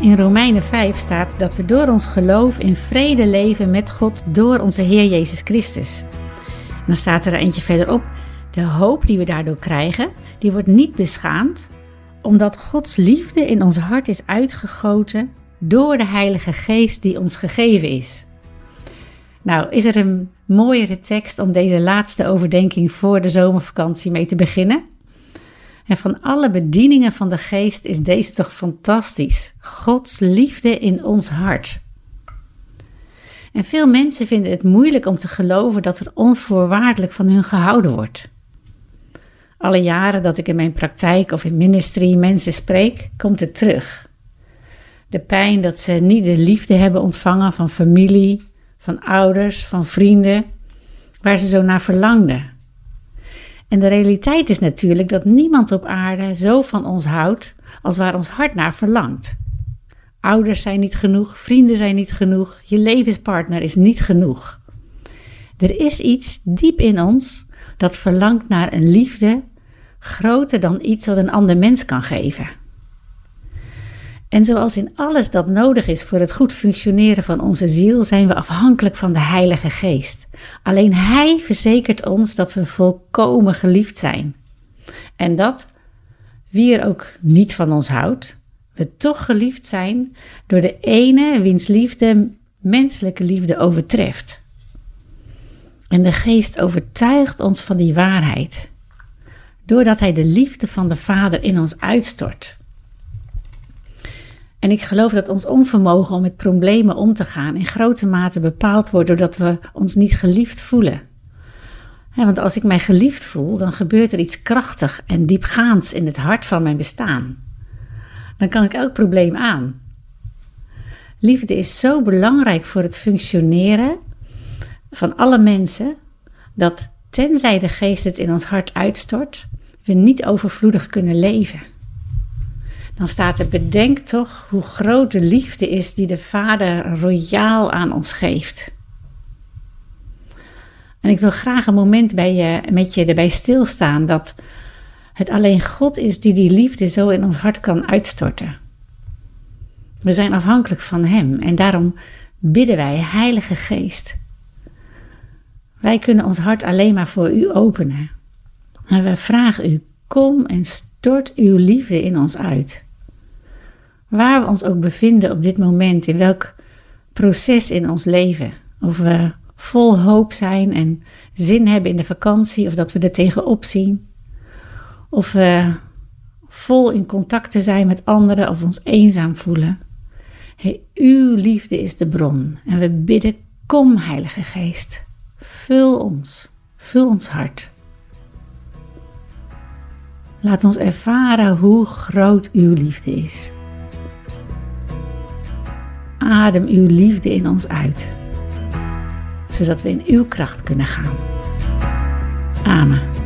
In Romeinen 5 staat dat we door ons geloof in vrede leven met God door onze Heer Jezus Christus. En dan staat er eentje verderop: de hoop die we daardoor krijgen, die wordt niet beschaamd, omdat Gods liefde in ons hart is uitgegoten door de Heilige Geest die ons gegeven is. Nou, is er een mooiere tekst om deze laatste overdenking voor de zomervakantie mee te beginnen? En van alle bedieningen van de geest is deze toch fantastisch. Gods liefde in ons hart. En veel mensen vinden het moeilijk om te geloven dat er onvoorwaardelijk van hun gehouden wordt. Alle jaren dat ik in mijn praktijk of in ministry mensen spreek, komt het terug. De pijn dat ze niet de liefde hebben ontvangen van familie, van ouders, van vrienden, waar ze zo naar verlangden. En de realiteit is natuurlijk dat niemand op aarde zo van ons houdt als waar ons hart naar verlangt. Ouders zijn niet genoeg, vrienden zijn niet genoeg, je levenspartner is niet genoeg. Er is iets diep in ons dat verlangt naar een liefde groter dan iets wat een ander mens kan geven. En zoals in alles dat nodig is voor het goed functioneren van onze ziel, zijn we afhankelijk van de Heilige Geest. Alleen Hij verzekert ons dat we volkomen geliefd zijn. En dat, wie er ook niet van ons houdt, we toch geliefd zijn door de ene wiens liefde menselijke liefde overtreft. En de Geest overtuigt ons van die waarheid, doordat Hij de liefde van de Vader in ons uitstort. En ik geloof dat ons onvermogen om met problemen om te gaan in grote mate bepaald wordt doordat we ons niet geliefd voelen. want als ik mij geliefd voel, dan gebeurt er iets krachtig en diepgaands in het hart van mijn bestaan. Dan kan ik elk probleem aan. Liefde is zo belangrijk voor het functioneren van alle mensen dat tenzij de geest het in ons hart uitstort, we niet overvloedig kunnen leven dan staat er: bedenk toch hoe groot de liefde is die de Vader royaal aan ons geeft. En ik wil graag een moment bij je, met je erbij stilstaan dat het alleen God is die die liefde zo in ons hart kan uitstorten. We zijn afhankelijk van Hem en daarom bidden wij, Heilige Geest. Wij kunnen ons hart alleen maar voor U openen. En wij vragen U, kom en stort Uw liefde in ons uit. Waar we ons ook bevinden op dit moment, in welk proces in ons leven. Of we vol hoop zijn en zin hebben in de vakantie, of dat we er tegenop zien. Of we vol in contact te zijn met anderen of ons eenzaam voelen. Hey, uw liefde is de bron en we bidden, kom Heilige Geest, vul ons, vul ons hart. Laat ons ervaren hoe groot uw liefde is. Adem uw liefde in ons uit, zodat we in uw kracht kunnen gaan. Amen.